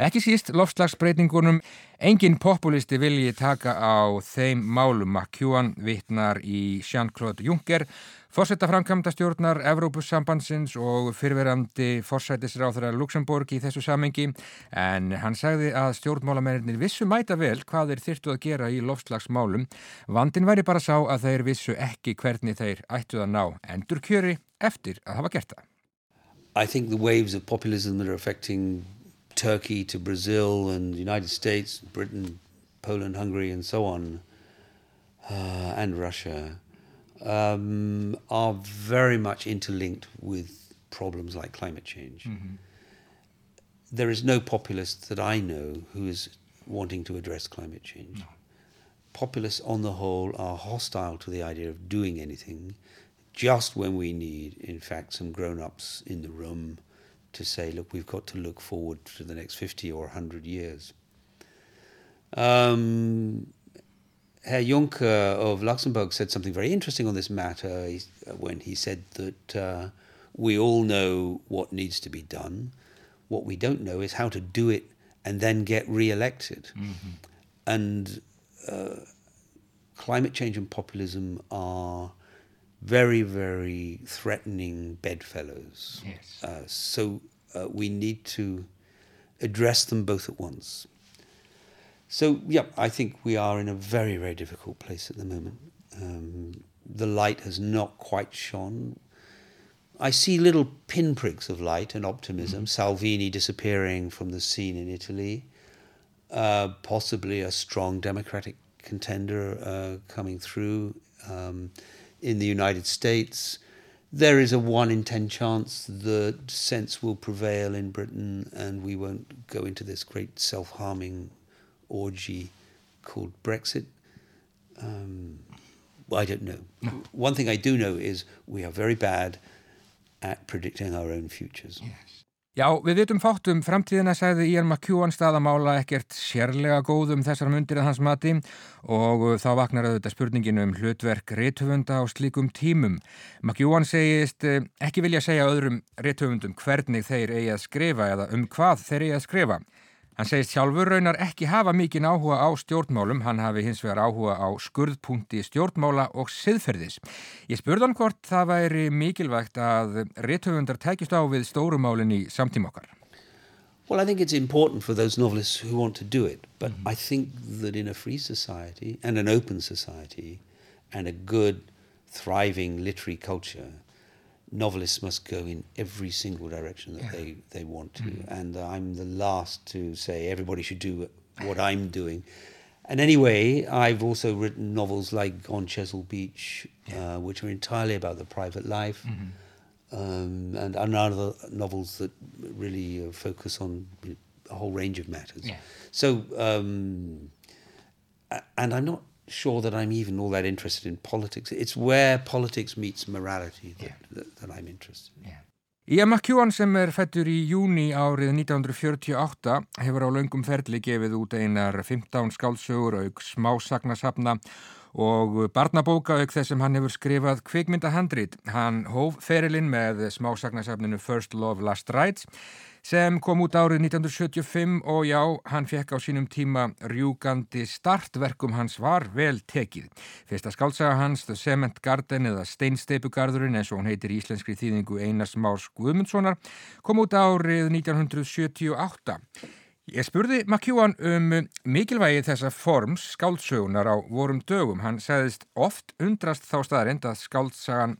Ekki síst lofslagsbreytingunum, engin populisti vilji taka á þeim málum. McEwan vittnar í Jean-Claude Juncker, fórsetta framkvæmda stjórnar Evrópussambandsins og fyrverandi fórsætisráþara Luxemburg í þessu samengi en hann sagði að stjórnmálamennir vissu mæta vel hvað þeir þyrtu að gera í lofslagsmálum. Vandin væri bara sá að þeir vissu ekki hvernig þeir ættuð að ná endur kjöri eftir að hafa gert það. I think the waves of populism that are affecting Turkey to Brazil and the United States, Britain, Poland, Hungary, and so on, uh, and Russia, um, are very much interlinked with problems like climate change. Mm-hmm. There is no populist that I know who is wanting to address climate change. No. Populists, on the whole, are hostile to the idea of doing anything just when we need, in fact, some grown ups in the room to say, look, we've got to look forward to the next 50 or 100 years. Um, Herr Juncker of Luxembourg said something very interesting on this matter when he said that uh, we all know what needs to be done. What we don't know is how to do it and then get re-elected. Mm-hmm. And uh, climate change and populism are very, very threatening bedfellows. Yes. Uh, so uh, we need to address them both at once. So, yeah, I think we are in a very, very difficult place at the moment. Um, the light has not quite shone. I see little pinpricks of light and optimism. Mm. Salvini disappearing from the scene in Italy, uh, possibly a strong democratic contender uh, coming through. Um, in the United States, there is a one in ten chance that sense will prevail in Britain and we won't go into this great self harming orgy called Brexit. Um, I don't know. One thing I do know is we are very bad at predicting our own futures. Yes. Já, við vitum fátt um framtíðina, sagði Ian McEwan staðamála ekkert sérlega góð um þessar mundir að hans mati og þá vaknar auðvitað spurningin um hlutverk réttöfunda á slíkum tímum. McEwan segist eh, ekki vilja segja öðrum réttöfundum hvernig þeir eigi að skrifa eða um hvað þeir eigi að skrifa. Hann segist sjálfur raunar ekki hafa mikinn áhuga á stjórnmálum, hann hafi hins vegar áhuga á skurðpunkti stjórnmála og siðferðis. Ég spurði hann hvort það væri mikilvægt að réttöfundar tækist á við stórumálinn í samtíma okkar. Well, I think it's important for those novelists who want to do it, but -hmm. I think that in a free society and an open society and a good, thriving literary culture, novelists must go in every single direction that yeah. they, they want to. Mm. And I'm the last to say everybody should do what I'm doing. And anyway, I've also written novels like On Chesil Beach, yeah. uh, which are entirely about the private life. Mm-hmm. um, and, and other novels that really uh, focus on a whole range of matters. Yeah. So, um, and I'm not sure that I'm even all that interested in politics. It's where politics meets morality that, Yeah. that, that I'm interested in. Ian McEwan sem er fættur í júni árið 1948 hefur á löngum ferli gefið út einar 15 skálsögur auk smásagnasafna og barnabóka auk þess sem hann hefur skrifað kvikmyndahandrit. Hann hóf ferilinn með smásagnasafninu First Love Last Rides sem kom út árið 1975 og já, hann fekk á sínum tíma rjúgandi startverkum hans var vel tekið. Fyrsta skálsaga hans, The Cement Garden eða Steinsteipugarðurinn eins og hún heitir íslenskri þýðingu Einars Más Guðmundssonar, kom út árið 1978. Ég spurði McEwan um mikilvægi þessa forms skáldsögunar á vorum dögum. Hann segðist oft undrast þá staðarind að skáltsagan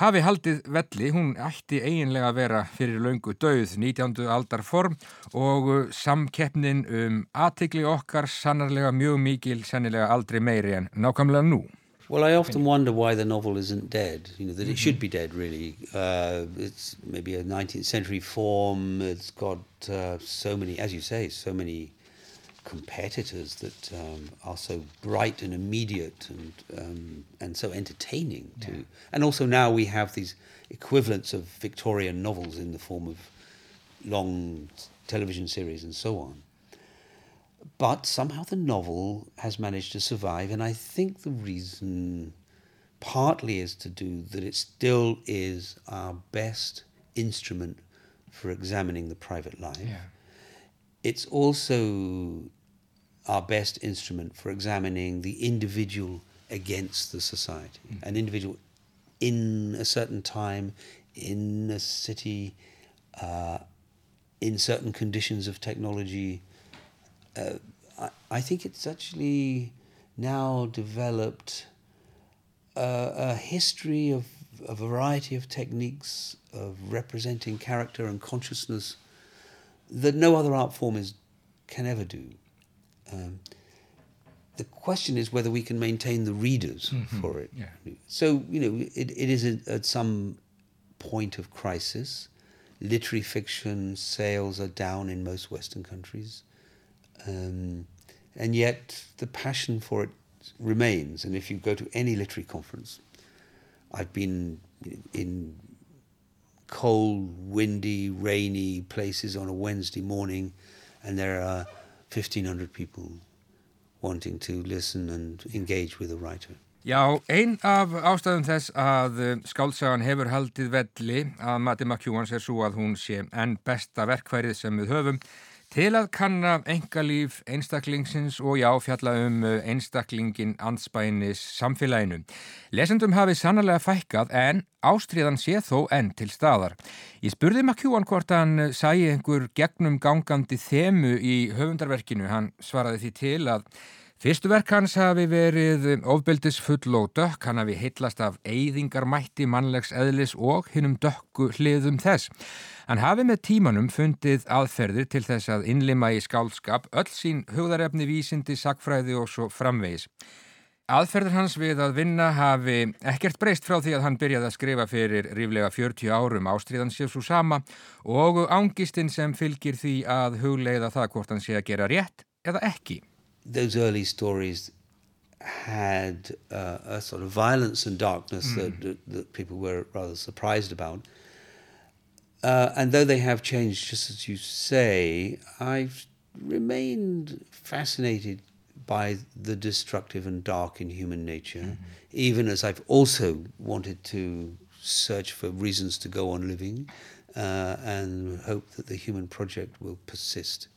hafi haldið velli. Hún ætti eiginlega að vera fyrir löngu döð 19. aldar form og samkeppnin um aðtikli okkar sannarlega mjög mikil, sennilega aldrei meiri en nákvæmlega nú. Well, I often wonder why the novel isn't dead. You know that it should be dead, really. Uh, it's maybe a 19th century form. It's got uh, so many, as you say, so many competitors that um, are so bright and immediate and um, and so entertaining too. And also now we have these equivalents of Victorian novels in the form of long television series and so on. But somehow the novel has managed to survive, and I think the reason partly is to do that it still is our best instrument for examining the private life. It's also our best instrument for examining the individual against the society, an individual in a certain time, in a city, uh, in certain conditions of technology. Uh, I, I think it's actually now developed uh, a history of a variety of techniques of representing character and consciousness that no other art form is can ever do. Um, the question is whether we can maintain the readers for it. yeah. So you know, it, it is at, at some point of crisis. Literary fiction sales are down in most Western countries, um, and yet the passion for it remains. And if you go to any literary conference, I've been in cold, windy, rainy places on a Wednesday morning, and there are 1,500 people wanting to listen and engage with a writer. Já, ein af ástæðum þess að uh, skálsagan hefur haldið velli að Matti McEwans er svo að hún sé enn besta verkfærið sem við höfum til að kanna engalíf einstaklingsins og já, fjalla um uh, einstaklingin anspænis samfélaginu. Lesendum hafi sannlega fækkað en ástriðan sé þó enn til staðar. Ég spurði McEwan hvort hann uh, sæi einhver gegnum gangandi þemu í höfundarverkinu. Hann svaraði því til að Fyrstu verk hans hafi verið ofbeldisfull og dökk, hann hafi heitlast af eyðingarmætti mannlegs eðlis og hinnum dökku hliðum þess. Hann hafi með tímanum fundið aðferðir til þess að innlima í skálskap öll sín hugðarefni vísindi, sakfræði og svo framvegis. Aðferðir hans við að vinna hafi ekkert breyst frá því að hann byrjaði að skrifa fyrir ríflega 40 árum ástríðan sér svo sama og ángistinn sem fylgir því að hugleiða það hvort hann sé að gera rétt eða ekki. Those early stories had uh, a sort of violence and darkness that, that, that people were rather surprised about. Uh, and though they have changed, just as you say, I've remained fascinated by the destructive and dark in human nature, even as I've also wanted to search for reasons to go on living uh, and hope that the human project will persist.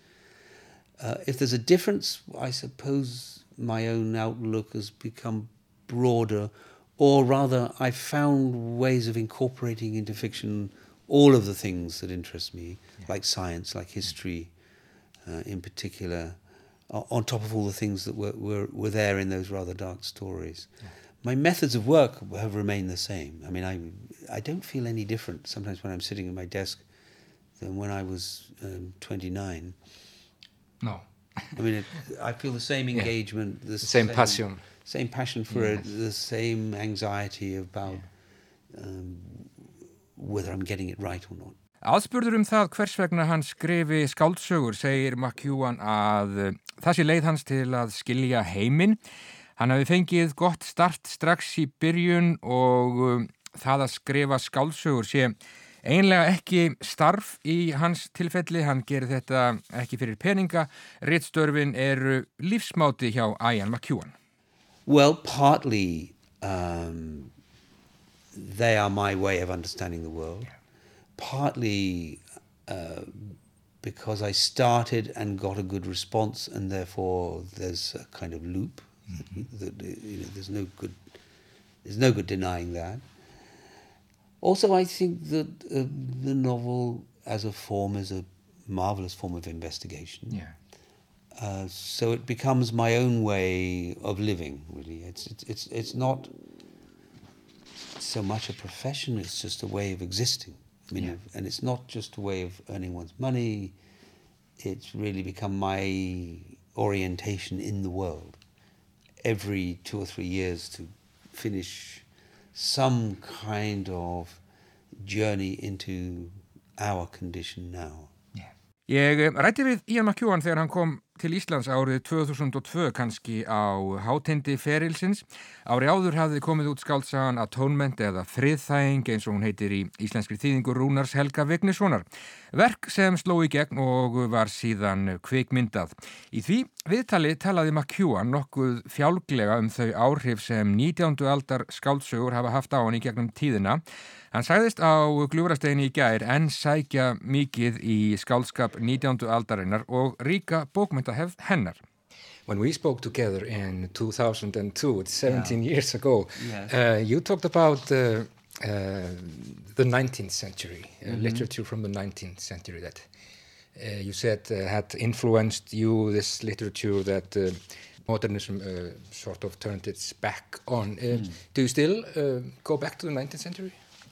Uh, if there's a difference, I suppose my own outlook has become broader, or rather, I've found ways of incorporating into fiction all of the things that interest me, like science, like history uh, in particular, on top of all the things that were, were, were there in those rather dark stories. My methods of work have remained the same. I mean, I, I don't feel any different sometimes when I'm sitting at my desk than when I was um, 29. No. I mean, it, I feel the same engagement, the, same passion. same passion for it, the same anxiety about um, whether I'm getting it right or not. Aðspurður um það hvers vegna hann skrifi skáldsögur segir McEwan að uh, það sé leið hans til að skilja heiminn. Hann hafi fengið gott start strax í byrjun og um, það að skrifa skáldsögur sé einlega ekki starf í hans tilfelli. Hann gerir þetta ekki fyrir peninga. Rittstörfin eru lífsmáti hjá Ian McEwan. Well, partly um, they are my way of understanding the world. partly uh, because I started and got a good response, and therefore there's a kind of loop. Mm-hmm. That, you know, there's no good, there's no good denying that. Also, I think that uh, the novel, as a form, is a marvelous form of investigation. Yeah. Uh, so it becomes my own way of living. Really, it's it's it's, it's not so much a profession; it's just a way of existing. I mean, yeah. and it's not just a way of earning one's money. It's really become my orientation in the world. Every two or three years to finish some kind of journey into our condition now. Yeah. Ég eh, rætti við Ian McEwan þegar hann kom til Íslands árið 2002 kannski á hátindi ferilsins. Ári áður hafði komið út skáltsagan Atonement eða Friðþæging eins og hún heitir í íslenskri þýðingur Rúnars Helga Vignissonar. Verk sem sló í gegn og var síðan kvikmyndað. Í því viðtali talaði McEwan nokkuð fjálglega um þau áhrif sem 19. aldar skáltsögur hafa haft á hann í gegnum tíðina Hann sæðist á gljúrastegin í gær en sækja mikið í skálskap 19. aldarinnar og ríka bókmyndahefð hennar. When we spoke together in 2002, it's 17 yeah. years ago, yes. uh, you talked about uh, the 19th century, mm -hmm. literature from the 19th century that uh, you said uh, had influenced you, this literature that uh, modernism sort of turned its back on. Mm. Do you still go back to the 19th century?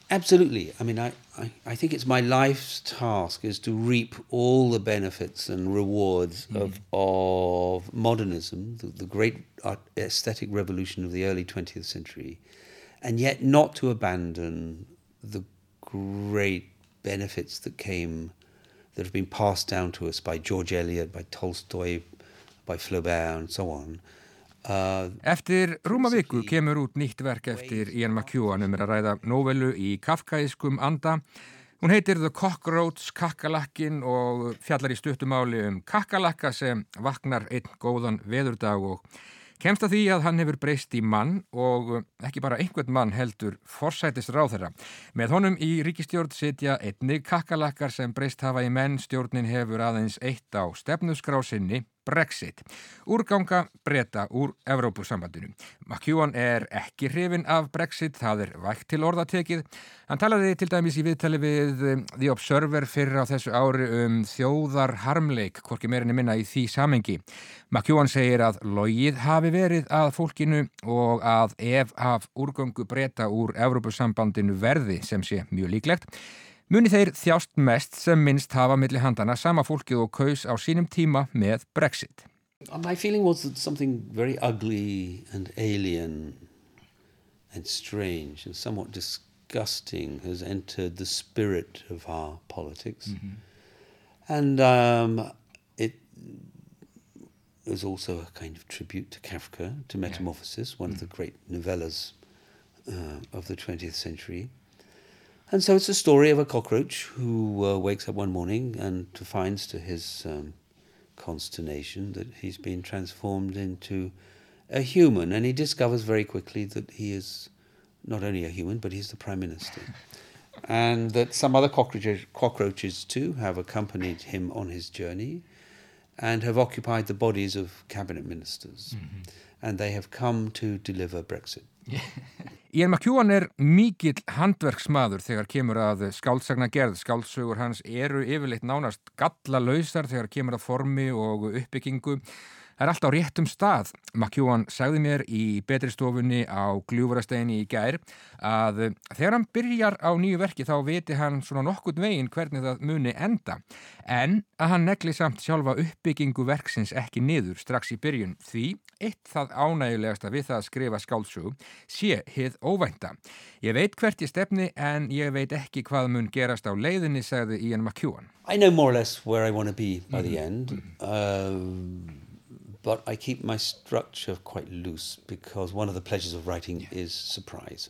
Absolutely. I mean, I, I, I, think it's my life's task is to reap all the benefits and rewards mm. of, of modernism, the, the great art, aesthetic revolution of the early 20th century, and yet not to abandon the great benefits that came, that have been passed down to us by George Eliot, by Tolstoy, by Flaubert, and so on. Uh, eftir rúma viku kemur út nýtt verk eftir Ian McEwan um að ræða novelu í kafkaískum anda. Hún heitir The Cockroach, kakkalakkin og fjallar í stuttumáli um kakkalakka sem vaknar einn góðan veðurdag og kemst að því að hann hefur breyst í mann og ekki bara einhvern mann heldur forsætist ráð þeirra. Með honum í ríkistjórn sitja einnig kakkalakkar sem breyst hafa í menn stjórnin hefur aðeins eitt á stefnusgrásinni Brexit. Úrganga breyta úr Evrópusambandinu. McEwan er ekki hrifin af Brexit, það er vægt til orðatekið. Hann talaði til dæmis í viðtali við um, The Observer fyrir á þessu ári um þjóðar harmleik, hvorki meirinni minna í því samengi. McEwan segir að logið hafi verið að fólkinu og að ef af úrgangu breyta úr Evrópusambandinu verði sem sé mjög líklegt muni þeir þjást mest sem minnst hafa millir handana sama fólkið og kaus á sínum tíma með Brexit. My feeling was that something very ugly and alien and strange and somewhat disgusting has entered the spirit of our politics. Mm -hmm. And um, it was also a kind of tribute to Kafka, to Metamorphosis, yeah. one -hmm. of the great novellas uh, of the 20th century. And so it's a story of a cockroach who uh, wakes up one morning and finds to his um, consternation that he's been transformed into a human. And he discovers very quickly that he is not only a human, but he's the Prime Minister. and that some other cockroaches, cockroaches too have accompanied him on his journey and have occupied the bodies of cabinet ministers. Mm-hmm. And they have come to deliver Brexit. Ian McEwan er mikill handverksmaður þegar kemur að skáldsagna gerð. Skáldsögur hans eru yfirleitt nánast gallalausar þegar kemur að formi og uppbyggingu. Það er allt á réttum stað. McEwan sagði mér í betri stofunni á gljúfarasteginni í gær að þegar hann byrjar á nýju verki þá viti hann svona nokkurt veginn hvernig það muni enda. En að hann negli samt sjálfa uppbyggingu verksins ekki niður strax í byrjun því eitt það ánægulegasta við það að skrifa skálsögu sé hið óvænta. Ég veit hvert ég stefni en ég veit ekki hvað mun gerast á leiðinni, sagði Ian McEwan. I know more or less where I want to be by the end. Mm -hmm. um, but I keep my structure quite loose because one of the pleasures of writing yeah. is surprise.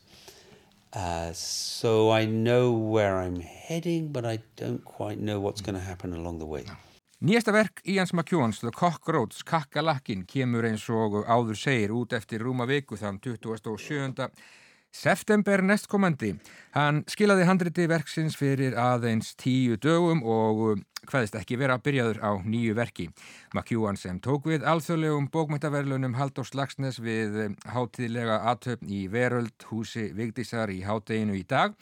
Uh, so I know where I'm heading, but I don't quite know what's going to happen along the way. No. Nýjasta verk Ians McEwans, The Cockroach, Kakkalakkin, kemur eins og áður segir út eftir rúma viku þann 27. September næstkomandi. Hann skilaði handriti verksins fyrir aðeins tíu dögum og hvaðist ekki vera byrjaður á nýju verki. McEwan sem tók við alþjóðlegum bókmæntaverlunum Haldós Lagsnes við hátíðlega aðtöfn í Veröld húsi Vigdísar í hátteginu í dag.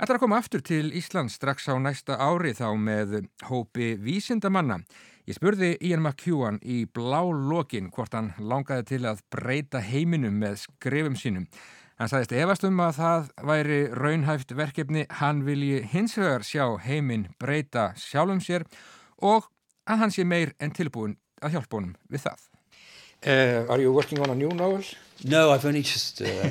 Er að koma aftur til Ísland strax á næsta ári þá með hópi vísindamanna. Ég spurði Ian McEwan í blá lokin hvort hann langaði til að breyta heiminum með skrifum sínum. Hann sagðist efast um að það væri raunhæft verkefni, hann vilji hins vegar sjá heiminn breyta sjálfum sér og að hann sé meir en tilbúin að hjálpa honum við það. Uh, are you working on a new novel? No, I've only just... Uh,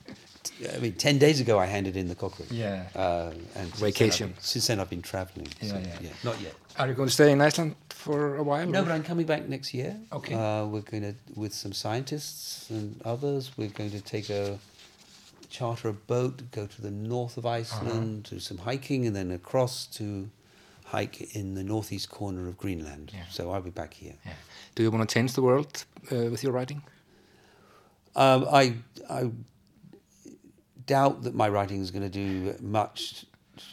I mean, 10 days ago I handed in the cockroach. Yeah. Uh, and Vacation. Since then I've been, traveling. Yeah, so, yeah. yeah. Not yet. Are you going to stay in Iceland for a while? No, or? but I'm coming back next year. Okay. Uh, we're going to, with some scientists and others, we're going to take a charter a boat, go to the north of Iceland, uh-huh. do some hiking, and then across to hike in the northeast corner of Greenland. Yeah. So I'll be back here. Yeah. Do you want to change the world uh, with your writing? Um, I, I doubt that my writing is going to do much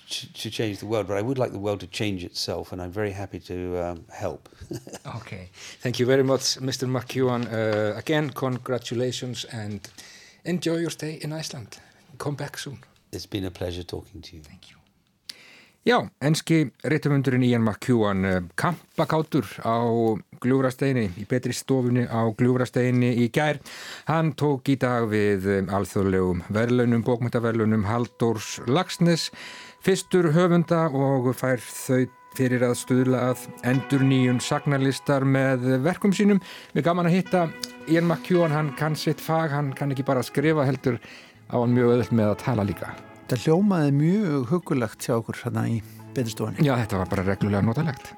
to change the world, but I would like the world to change itself, and I'm very happy to um, help. okay, thank you very much, Mr. McEwan. Uh, again, congratulations and enjoy your stay in Iceland. Come back soon. It's been a pleasure talking to you. Thank you. Já, enski réttumundurinn Ian McEwan eh, kampakátur á gljúrasteini í betri stofunni á gljúrasteini í gær. Hann tók í dag við eh, alþjóðlegum verðlunum, bókmyndaverlunum Haldórs Lagsnes, fyrstur höfunda og fær þau fyrir að stuðla að endur nýjum sagnarlistar með verkum sínum. Við gaman að hitta Ian McEwan, hann kann sitt fag, hann kann ekki bara skrifa heldur á hann mjög öðvöld með að tala líka. Það hljómaði mjög hugulegt hjá okkur hérna í beturstofunni. Já, þetta var bara reglulega notalegt.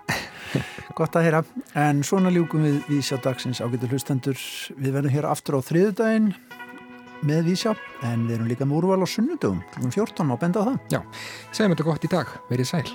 Gott að heyra, en svona ljúkum við Vísjá dagsins ágættu hlustendur. Við verðum hér aftur á þriðudaginn með Vísjá, en við erum líka með úrval á sunnudögum, um 14 á benda á það. Já, segjum þetta gott í dag, verið sæl.